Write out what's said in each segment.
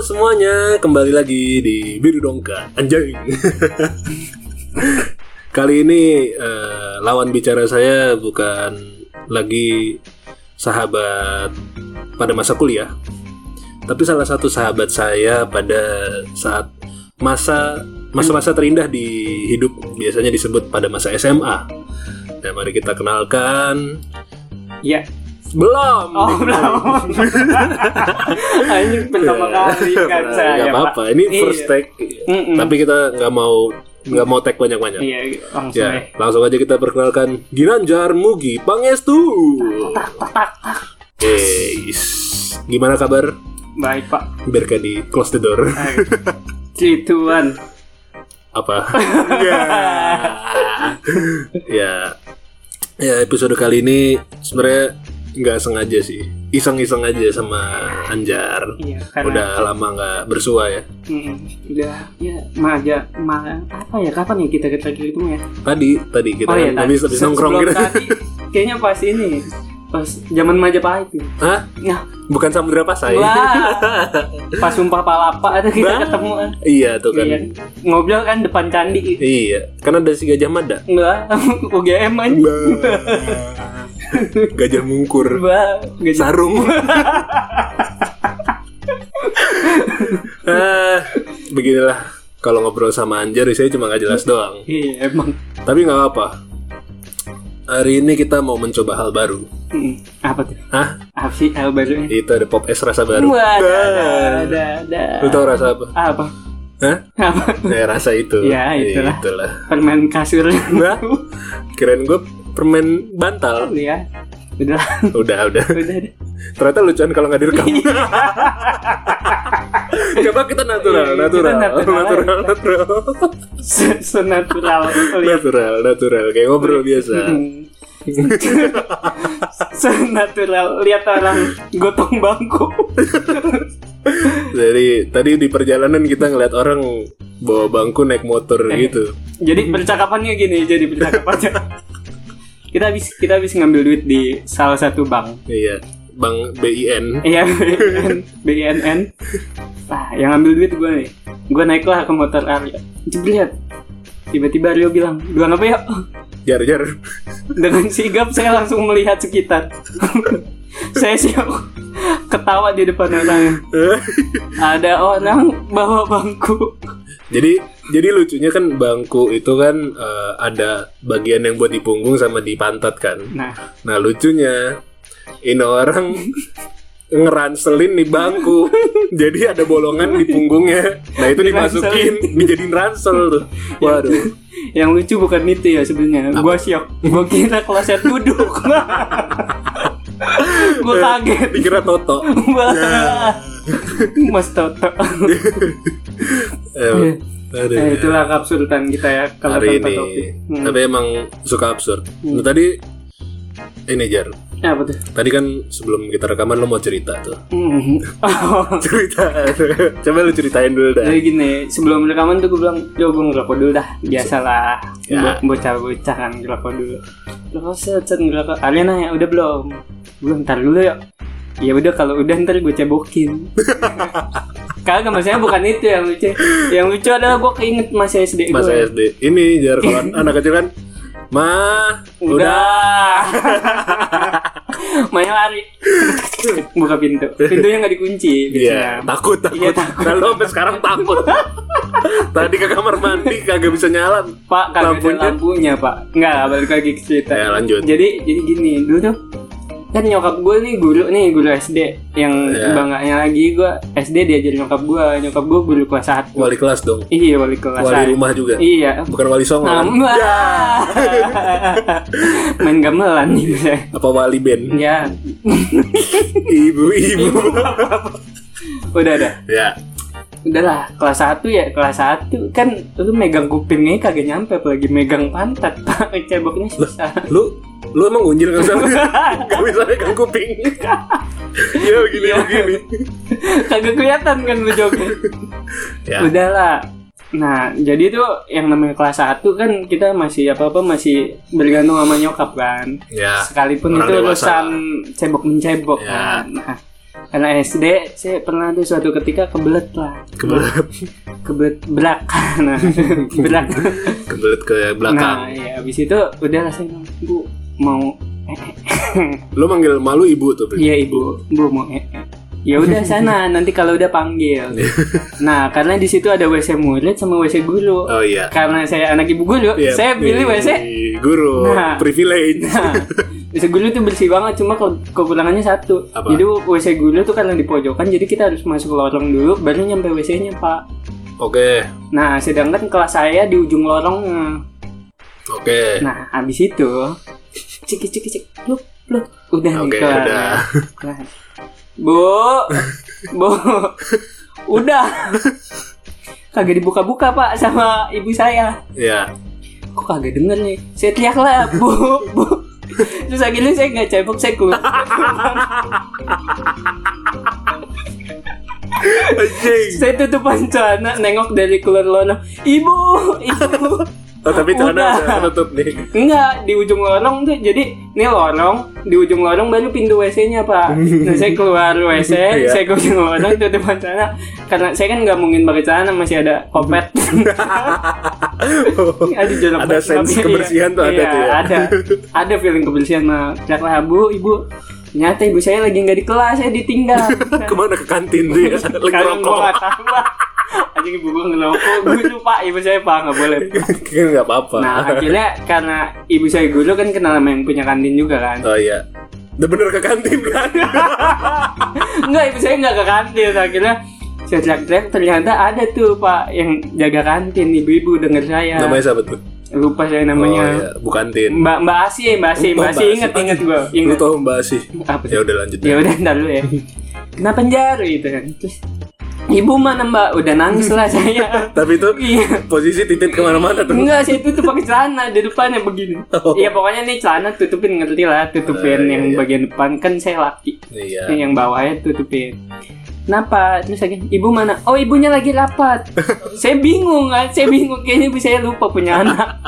semuanya, kembali lagi di Biru Dongka. Anjay. Kali ini eh, lawan bicara saya bukan lagi sahabat pada masa kuliah Tapi salah satu sahabat saya pada saat masa masa-masa terindah di hidup biasanya disebut pada masa SMA Nah mari kita kenalkan. Ya. Belum Oh, belum. Anjing pertama kali kan saya. Gak Pak. apa-apa, ini Iya. first take Mm-mm. Tapi kita nggak mau nggak mau tag banyak-banyak. Iya, langsung Ya, ya. langsung aja kita perkenalkan Ginanjar Mugi Pangestu. Guys, gimana kabar? Baik, Pak. Biar kayak di close the door. Cituan. Apa? ya. ya. Ya, episode kali ini sebenarnya nggak sengaja sih. Iseng-iseng aja sama Anjar. Iya, karena Udah lama nggak bersua ya. Mm, udah ya maja ma apa ya kapan ya kita kita ketemu ya? Tadi, tadi kita oh iya, kan habis habis nongkrong gitu. tadi kayaknya pas ini pas zaman Majapahit ya. Hah? Nah, Bukan Samudra Pasai. wah. pas sumpah palapa ada kita Bah. ketemu. Iya tuh kan. Iya. Ngobrol kan depan candi. Iya, karena ada si Gajah Mada. Enggak, UGM aja. Gajah mungkur. Gak Sarung. ah, beginilah kalau ngobrol sama Anjar saya cuma nggak jelas doang. Iya emang. Tapi nggak apa. Hari ini kita mau mencoba hal baru. Mm, Apa tuh? Hah? Apa sih hal barunya? Itu ada pop es rasa baru. Wah, ada, ada, ada. Lu tau rasa apa? Apa? Hah? Apa? Ya rasa itu. Ya, itulah. Itulah. Permen kasur. Nah, kirain gue permen bantal. ya. Udah, Udah, udah. udah. deh. Ternyata lucuan kalau nggak direkam. Coba kita natural, Iya, kita natural, natural natural, natural, Se- Senatural. Natural, natural, kayak ngobrol biasa. Senatural. Lihat orang gotong bangku. Jadi tadi di perjalanan kita ngeliat orang bawa bangku naik motor Eh. gitu. Jadi percakapannya gini, jadi percakapannya. Kita habis kita habis ngambil duit di salah satu bank. Iya, Bang BIN. Iya, BNN, BNN. Nah, yang ambil duit gue nih. Gue naiklah ke motor Arya. Jebret. Tiba-tiba Aryo bilang, dua apa ya? Jar jar. Dengan sigap saya langsung melihat sekitar. saya siap ketawa di depan orang. Ada orang bawa bangku. Jadi jadi lucunya kan bangku itu kan eh, ada bagian yang buat di punggung sama di pantat kan. Nah, Nah lucunya ini orang ngeranselin nih bangku jadi ada bolongan di punggungnya nah itu dimasukin dijadiin ransel tuh waduh yang lucu bukan itu ya sebenarnya. Gue syok. Gue kira kloset duduk. gue kaget. dikira toto Wah. Mas Toto. Eh, aduh. Eh, itulah keabsurdan kita ya kalau hari ini topik. Hmm. tapi emang suka absurd nah, tadi ini jar Ya, apa tuh? tadi kan sebelum kita rekaman lo mau cerita tuh Hmm. Oh. cerita coba lu ceritain dulu dah Jadi gini, sebelum rekaman tuh gue bilang, yo gue ngerokok dulu dah, biasalah, Ya. Bo- bocah-bocah kan ngerokok dulu. Rokok set, set ngerokok. Alien nanya, udah belum? Belum, ntar dulu ya. Ya udah kalau udah ntar gue cebokin. Kagak maksudnya bukan itu yang lucu. Yang lucu adalah gue keinget masih SD masa gue. SD ini jar kalau anak kecil kan ma udah Udah. Main lari. Buka pintu. Pintunya nggak dikunci Iya, biasanya. takut takut. Iya, takut. Nah, lo sampai sekarang takut. Tadi ke kamar mandi kagak bisa nyala. Pak, kagak Lampunya? lampunya, Pak. Enggak, balik lagi ke cerita. Ya, lanjut. Jadi, jadi gini, dulu tuh kan nyokap gue nih guru nih guru SD yang Ya. bangganya lagi gue SD diajarin nyokap gue nyokap gue guru kelas 1 Wali kelas dong. iya wali kelas Wali satu. rumah juga. iya Bukan wali songo. kan? Nambah. main gamelan nih gue Apa wali band? ya Ibu-ibu. udah udah ya. Udahlah kelas 1 ya kelas 1 kan lu megang kupingnya kagak nyampe apalagi megang pantat pak ceboknya susah Lu lu emang unjil kan sama? Gak bisa megang kuping. ya begini Iya. begini. kagak kelihatan kan lu Ya. udahlah nah jadi tuh yang namanya kelas 1 kan kita masih apa-apa masih bergantung sama nyokap kan Ya. sekalipun itu urusan cebok mencebok Ya. kan nah anak SD saya pernah tuh suatu ketika kebelet lah. Kebelet, kebelet berak. Nah berak. Kebelet ke nah belakang. ya habis itu udah lah saya bilang, bu mau Lo manggil malu ibu tuh. Iya ibu. Bu mau eh, eh." ya udah sana. Nanti kalau udah panggil. Nah karena di situ ada wc murid sama wc guru. Oh iya. karena saya anak ibu guru Iya, saya pilih pi- wc Guru, Nah. privilege. Nah, WC guru tuh bersih banget, cuma ke- kekurangannya satu. Apa? Jadi WC guru tuh karena di pojokan, jadi kita harus masuk lorong dulu, baru nyampe WC-nya pak. Oke, Nah, sedangkan kelas saya di ujung lorongnya. oke. Nah, habis itu, cik cik cik, pluk pluk, udah nih Oke, kelar. udah. Kelar. Bu, bu, udah. Kagak dibuka-buka pak sama ibu saya. Ya. kok kagak denger nih saya teriak lah bu bu terus akhirnya saya nggak cebok saya keluar saya tutupan celana nengok dari keluar lorong ibu ibu Oh, tapi celana Udah. udah ketutup nih. enggak di ujung lorong tuh jadi ini lorong di ujung lorong baru pintu WC-nya pak nah, saya keluar WC Iya. saya ke ujung lorong tutupan celana karena saya kan nggak mungkin pakai celana masih ada kopet Ada banget. sense Tapi, kebersihan tuh ada iya, tuh ya. Ada, ada feeling kebersihan mah. Teriak lah, bu, ibu. Ternyata ibu saya lagi nggak di kelas, saya ditinggal. Ke mana ke kantin tuh ya? Lagi rokok. nggak. Anjing ibu gua ngelokok, guru pak, ibu saya pak nggak boleh. Kan nggak apa-apa. Nah akhirnya karena ibu saya guru kan kenal sama yang punya kantin juga kan. Oh iya. Udah bener ke kantin kan? Enggak, ibu saya nggak ke kantin. Akhirnya saya teriak-teriak ternyata ada tuh pak yang jaga kantin ibu-ibu denger saya. Namanya siapa tuh? Lupa saya Oh namanya. iya, Bu kantin. Mbak Mbak Asi, Mbak Asi, Oh, Mbak Asi Mbak inget inget gua, Lu inget. tau Mbak Asih? Apa Ya udah lanjut. ya udah ntar dulu ya kenapa penjara gitu kan terus ibu mana mbak udah nangis lah saya Tapi itu iya posisi titit ke mana-mana tuh. enggak saya tutup pakai celana di depannya begini Oh. iya pokoknya nih celana tutupin ngerti lah tutupin Oh, iya, yang iya. bagian depan kan saya laki Iya. yang bawahnya tutupin Kenapa? Terus lagi, ibu mana? Oh ibunya lagi rapat. saya bingung kan, saya bingung kayaknya ibu saya lupa punya anak.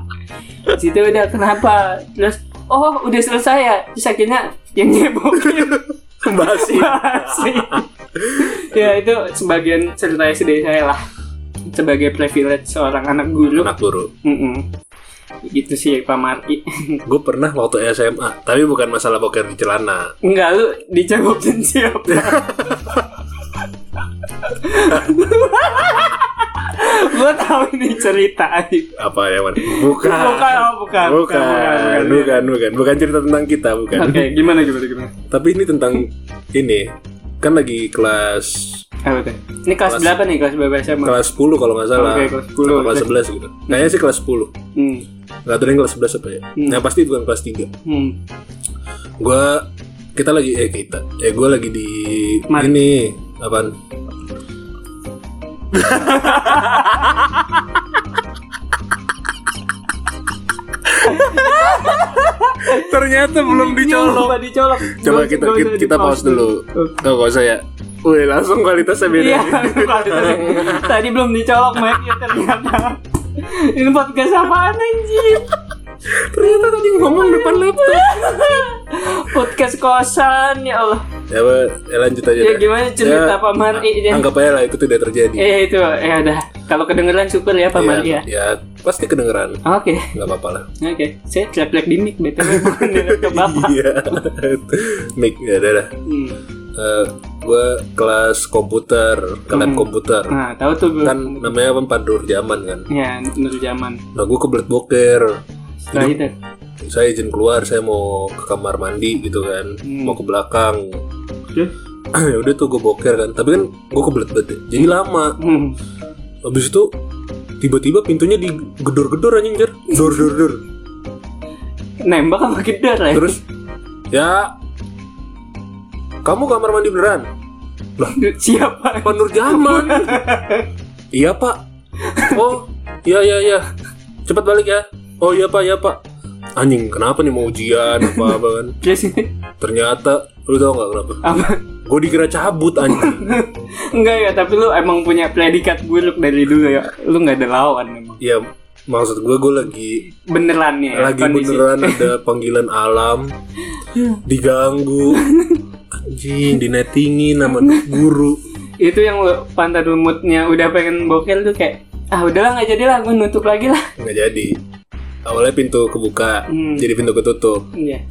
Situ udah kenapa? Terus oh udah selesai ya. Terus akhirnya yang nyebokin Mbak Asih. Masih. ya itu sebagian cerita SD saya lah sebagai privilege seorang anak guru. Anak guru. Mm-mm. Gitu sih Pak Marki. Gue pernah waktu SMA, tapi bukan masalah boker di celana. Enggak lu dicegokin siapa? Gua tahu ini cerita. Apa ya, Man? Bukan. Bukan, oh, bukan, Bukan, bukan, bukan, bukan, bukan cerita tentang kita, bukan. Oke, gimana gimana gimana? Tapi ini tentang ini kan lagi kelas Apa tuh? Ini kelas, Kelas- berapa nih? Kelas berapa SMA? kelas 10 kalau nggak salah. Oke, kelas 10. Atau kelas 11 gitu. Kayaknya sih kelas 10. Hmm. Nggak tahu yang kelas 11 apa ya. Hmm. Yang pasti bukan kelas 3. Hmm. Gua kita lagi eh kita. Eh gua lagi di Mari. ini apaan? Ternyata belum Lupa dicolok. Coba Gua- kita gua kita, kita di-pause pause dulu. Oh, gak usah ya. Wih, langsung kualitasnya beda. Iya, kualitasnya. tadi belum dicolok mic-nya ternyata. Ini podcast apaan anjir? Ternyata tadi ngomong depan laptop. Podcast kosan ya Allah. Ya, ya lanjut aja. Ya dah. gimana cerita Ya, Pak Mari ya? Anggap aja lah itu tidak terjadi. Eh itu ya udah. Kalau kedengeran syukur ya Pak Iya, Mari ya. ya, pasti kedengeran. Oke. Nggak apa-apa lah. Oke, saya teriak di mic BTW bukan Bapak. Iya. Mic ya udah dah. Hmm. Eh, gue kelas komputer, kalian Hmm. komputer. Nah, tahu tuh gue. Kan namanya apa pandur zaman kan. Ya, menurut zaman. Nah, gue kebelet boker. Setelah itu. Saya izin keluar, saya mau ke kamar mandi gitu kan. Hmm. Mau ke belakang. Terus? ya udah tuh gue boker kan. Tapi kan gue kebelet banget. ya. Jadi lama. Hmm. Habis itu tiba-tiba pintunya digedor-gedor anjing jar. Dor dor dor. Nembak apa gedor ya? Terus ya kamu kamar mandi beneran? Siapa? Pak Nur Jaman. iya pak. Oh iya iya iya. Cepat balik ya. Oh iya pak iya pak. Anjing kenapa nih mau ujian apa apa kan? Terus Ternyata lu tau nggak kenapa? apa? Gue dikira cabut anjing. Enggak ya, tapi lu emang punya predikat buruk dari dulu ya. Lu nggak ada lawan emang. Ya maksud gue gue lagi Beneran nih ya, lagi kondisi. beneran ada panggilan alam diganggu anjing dinettingin sama guru. Itu yang pantat lumutnya udah pengen bokel tuh kayak ah udahlah nggak jadi lah gue nutup lagi lah. Nggak jadi. Awalnya pintu kebuka Hmm. jadi pintu ketutup. Iya.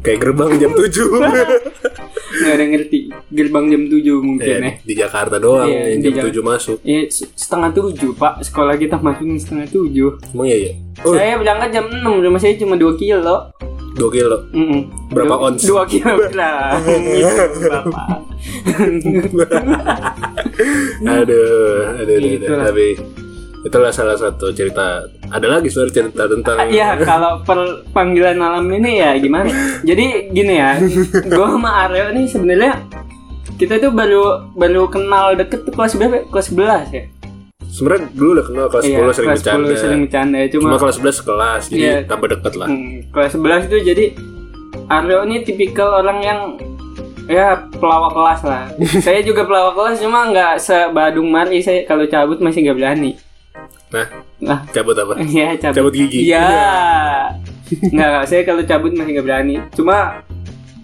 Kayak gerbang jam 7 nggak ada ngerti. Gerbang jam 7 mungkin ya. Eh, di Jakarta doang Iya, yang jam Jak- 7 masuk. Iya, se- setengah tujuh pak. Sekolah kita masuknya setengah tujuh. Emang iya ya oh saya berangkat jam 6 rumah saya cuma 2 kilo 2 kilo Mm-mm. Berapa Dua- ons? Dua kilogram Gitu, Bapak aduh aduh, aduh, aduh. Tapi itulah salah satu cerita ada lagi sebenarnya cerita tentang Iya kalau per panggilan malam ini ya gimana Jadi gini ya Gue sama Aryo nih sebenarnya Kita tuh baru baru kenal deket tuh kelas berapa? Kelas 11 ya sebenarnya dulu udah kenal kelas 10 Iya, sering kelas bercanda. 10 sering bercanda cuma Cuma, kelas 11 kelas jadi Iya. tambah deket lah. Hmm, kelas 11 itu jadi Aryo ini tipikal orang yang ya pelawak kelas lah. Saya juga pelawak kelas cuma nggak sebadung Mari. Saya kalau cabut masih nggak berani. Nah lah. Cabut apa? Iya cabut. cabut gigi? Iya. Nggak, nggak, saya kalau cabut masih nggak berani. Cuma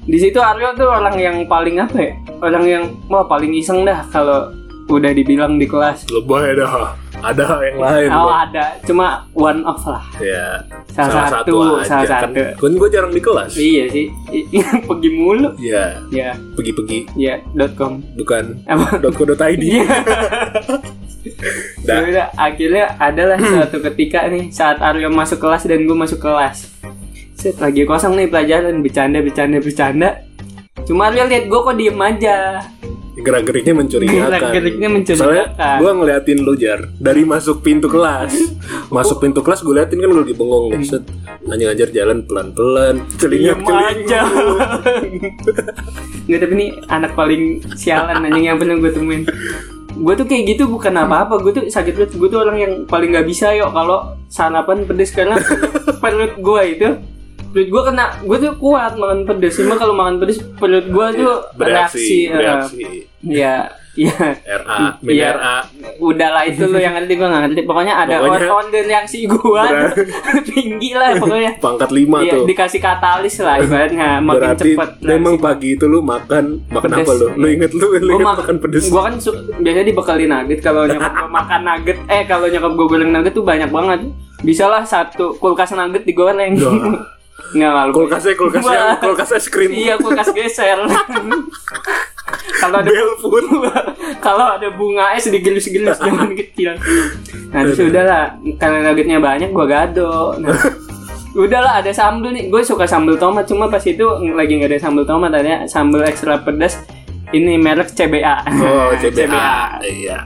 di situ Aryo tuh orang yang paling apa ya? Orang yang wah paling iseng dah kalau udah dibilang di kelas. lebay dah ada yang lain Oh Boy. ada, cuma one off lah. ya Salah satu, aja. salah kan, satu. kan gue jarang di kelas Iya sih, pergi mulu. ya Ya, pergi-pergi ya dot com. bukan Apa? .co.id Iya. Dah. Ya udah, akhirnya adalah suatu ketika nih saat Aryo masuk kelas dan gue masuk kelas. Set lagi kosong nih pelajaran bercanda bercanda bercanda. Cuma Aryo lihat gue kok diem aja. gerak-geriknya mencurigakan Gerak-geriknya Soalnya mencurigakan. gue ngeliatin lu jar dari masuk pintu kelas, masuk pintu kelas gue liatin kan lu lagi bengong nih, set hanya ngajar jalan pelan-pelan, celingak Diem aja. Nggak tapi ini anak paling sialan anjing yang pernah gue temuin. Gue tuh kayak gitu bukan apa-apa. Gue tuh sakit perut. Gue tuh orang yang paling nggak bisa yuk kalau sarapan pedes karena perut gue itu perut gue kena gue tuh kuat makan pedes. Cuma kalau makan pedes perut gue tuh bereaksi, reaksi, bereaksi, ya ya RA, Iya. RA, udahlah itu lo yang ngerti gue nggak ngerti. Pokoknya ada Pokoknya- the reaksi gue tinggi lah pokoknya. Pangkat 5 Iya, tuh. dikasih katalis lah ibaratnya. Makin Berarti cepet memang pagi itu lu makan makan Pedes. apa lu? Lu inget lu, lu inget makan pedes? gue kan biasanya dibekalin nugget. Kalau nyokap gue makan nugget eh kalau nyokap gue goreng nugget tuh banyak banget. Bisa lah satu kulkas nugget digoreng Dah. nggak lalu Kulkasnya kulkas Wah. yang kulkas es krim. iya kulkas geser kalau ada food. kalau ada bunga es digelus-gelus jangan kecil nah terus udahlah karena nuggetnya banyak gue gado nah udahlah ada sambel nih gue suka sambel tomat cuma pas itu lagi nggak ada sambel tomat ada sambel ekstra pedas ini merek CBA Oh, CBA. Iya.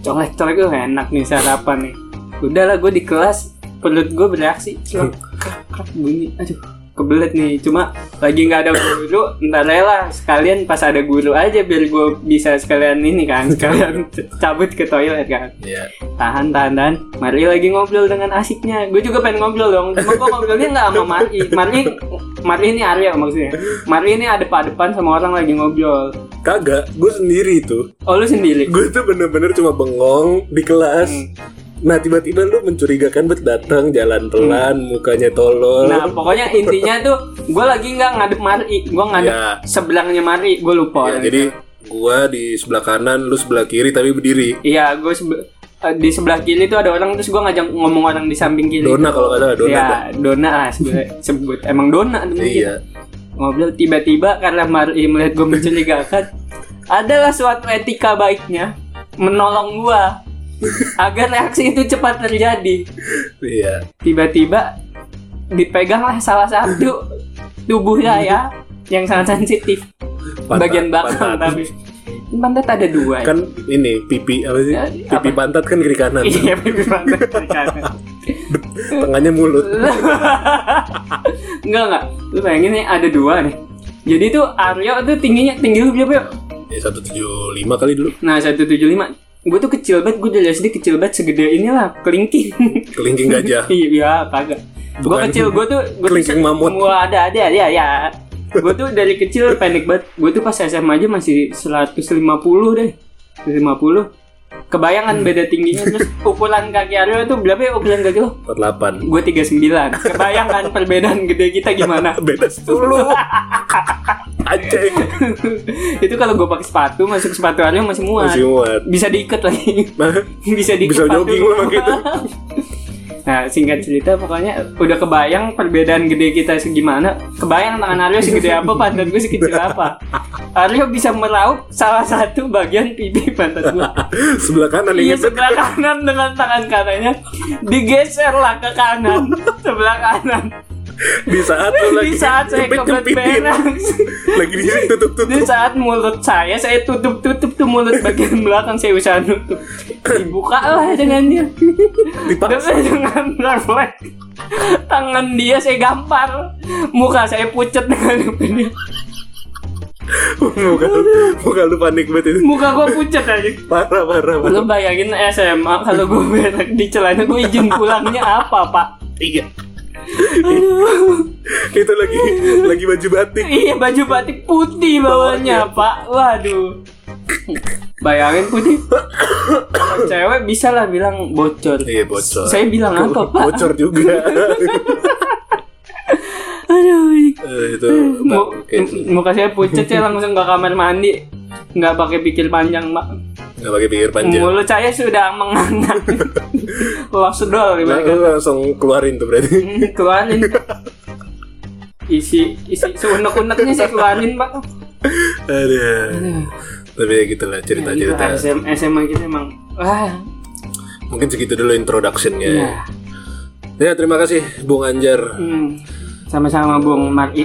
colek-colek tuh enak nih sarapan nih udahlah gue di kelas perut gue bereaksi Celak, krak, krak, bunyi. Aduh kebelet nih. Cuma lagi nggak ada guru ntar rela sekalian pas ada guru aja biar gue bisa sekalian ini kan sekalian cabut ke toilet kan. Iya. tahan tahan tahan. Mari lagi ngobrol dengan asiknya. Gue juga pengen ngobrol dong. Cuma gue ngobrolnya nggak sama Mari Mari Mari ini Arya maksudnya. Mari ini ada depan sama orang lagi ngobrol. Kagak, gue sendiri tuh. oh lu sendiri? Gue tuh bener-bener cuma bengong di kelas. Hmm. Nah tiba-tiba lu mencurigakan bet datang jalan pelan, mukanya tolol. Nah pokoknya intinya tuh gue lagi nggak ngadep Mari, gue ngadep Ya. sebelahnya Mari, gue lupa. Ya, jadi gua di sebelah kanan, lu sebelah kiri tapi berdiri. iya gue sebe- eh, di sebelah kiri tuh ada orang terus gue ngajak ngomong orang di samping kiri. Dona kalau salah, Dona. Iya dah. Dona lah sebut, sebut. emang Dona mungkin. Iya. Ngobrol tiba-tiba karena Mari melihat gue mencurigakan, adalah suatu etika baiknya menolong gue agar reaksi itu cepat terjadi. Iya. tiba-tiba dipeganglah salah satu tubuh saya yang sangat sensitif Pantat, bagian belakang pantat. tapi pantat ada dua ya? Kan ini pipi apa sih? Ya, Pipi pantat kan kiri kanan. iya pipi pantat kiri kanan. Tengahnya mulut. enggak enggak lu bayangin nih ada dua nih jadi tuh Aryo tuh tingginya tinggi lu berapa yuk Ya 175 kali dulu. nah 175 gue tuh kecil banget gue dari SD kecil banget segede inilah kelingking. Kelingking gajah. iya kagak. Gue kecil gue tuh gue Kelingking mamut. Wah ada ada ya ya. Gue tuh dari kecil pendek banget. Gue tuh pas SMA aja masih 150 deh. 150 kebayangan beda tingginya terus ukuran kaki Aryo itu berapa ya ukuran kaki lo? 48 gue 39 kebayangkan perbedaan gede kita gimana? Beda 10 anjing. Itu kalau gue pakai sepatu masuk sepatu Aryo masih muat. Masih muat. Bisa diikat lagi. Bisa diikat Bisa jogging lo pakai itu. nah singkat cerita pokoknya udah kebayang perbedaan gede kita segimana. Kebayang tangan Aryo segede apa pantat gue sekecil apa Aryo bisa meraup salah satu bagian pipi pantat gue sebelah kanan Iya sebelah kanan dengan tangan kanannya digeser lah ke kanan. Sebelah kanan. Di saat lagi di saat saya nyempit-nyempitin. kebetulan lagi di sini tutup tutup di saat mulut saya saya tutup tutup tuh mulut bagian belakang saya usaha nutup. Dibuka lah dengannya dipaksa dengan refleks. Tangan dia saya gampar. Muka saya pucet dengan dia muka muka lu panik banget itu muka gua pucet aja parah parah parah Lu bayangin SMA kalau gue berak di celana gue izin pulangnya apa pak? iya itu lagi lagi baju batik Iya baju batik putih bawahnya pak. Waduh. Bayangin putih. Cewek bisa lah bilang bocor. iya bocor Saya bilang apa pak? bocor juga Aduh. Eh, itu bangke. muka saya pucet ya langsung ke kamar mandi. Nggak pakai pikir panjang pak. nggak pakai pikir panjang Mulut saya sudah menganga. Losedol Nah, ibaratnya. lu langsung keluarin tuh berarti Hmm, keluarin isi isi seunek-uneknya saya keluarin pak Aduh. Tapi ya gitulah Gitu, cerita-cerita. SM, SMA kita emang wah Mungkin segitu dulu introductionnya. ya Ya terima kasih Bung Anjar. hmm, sama-sama Bung Mar'i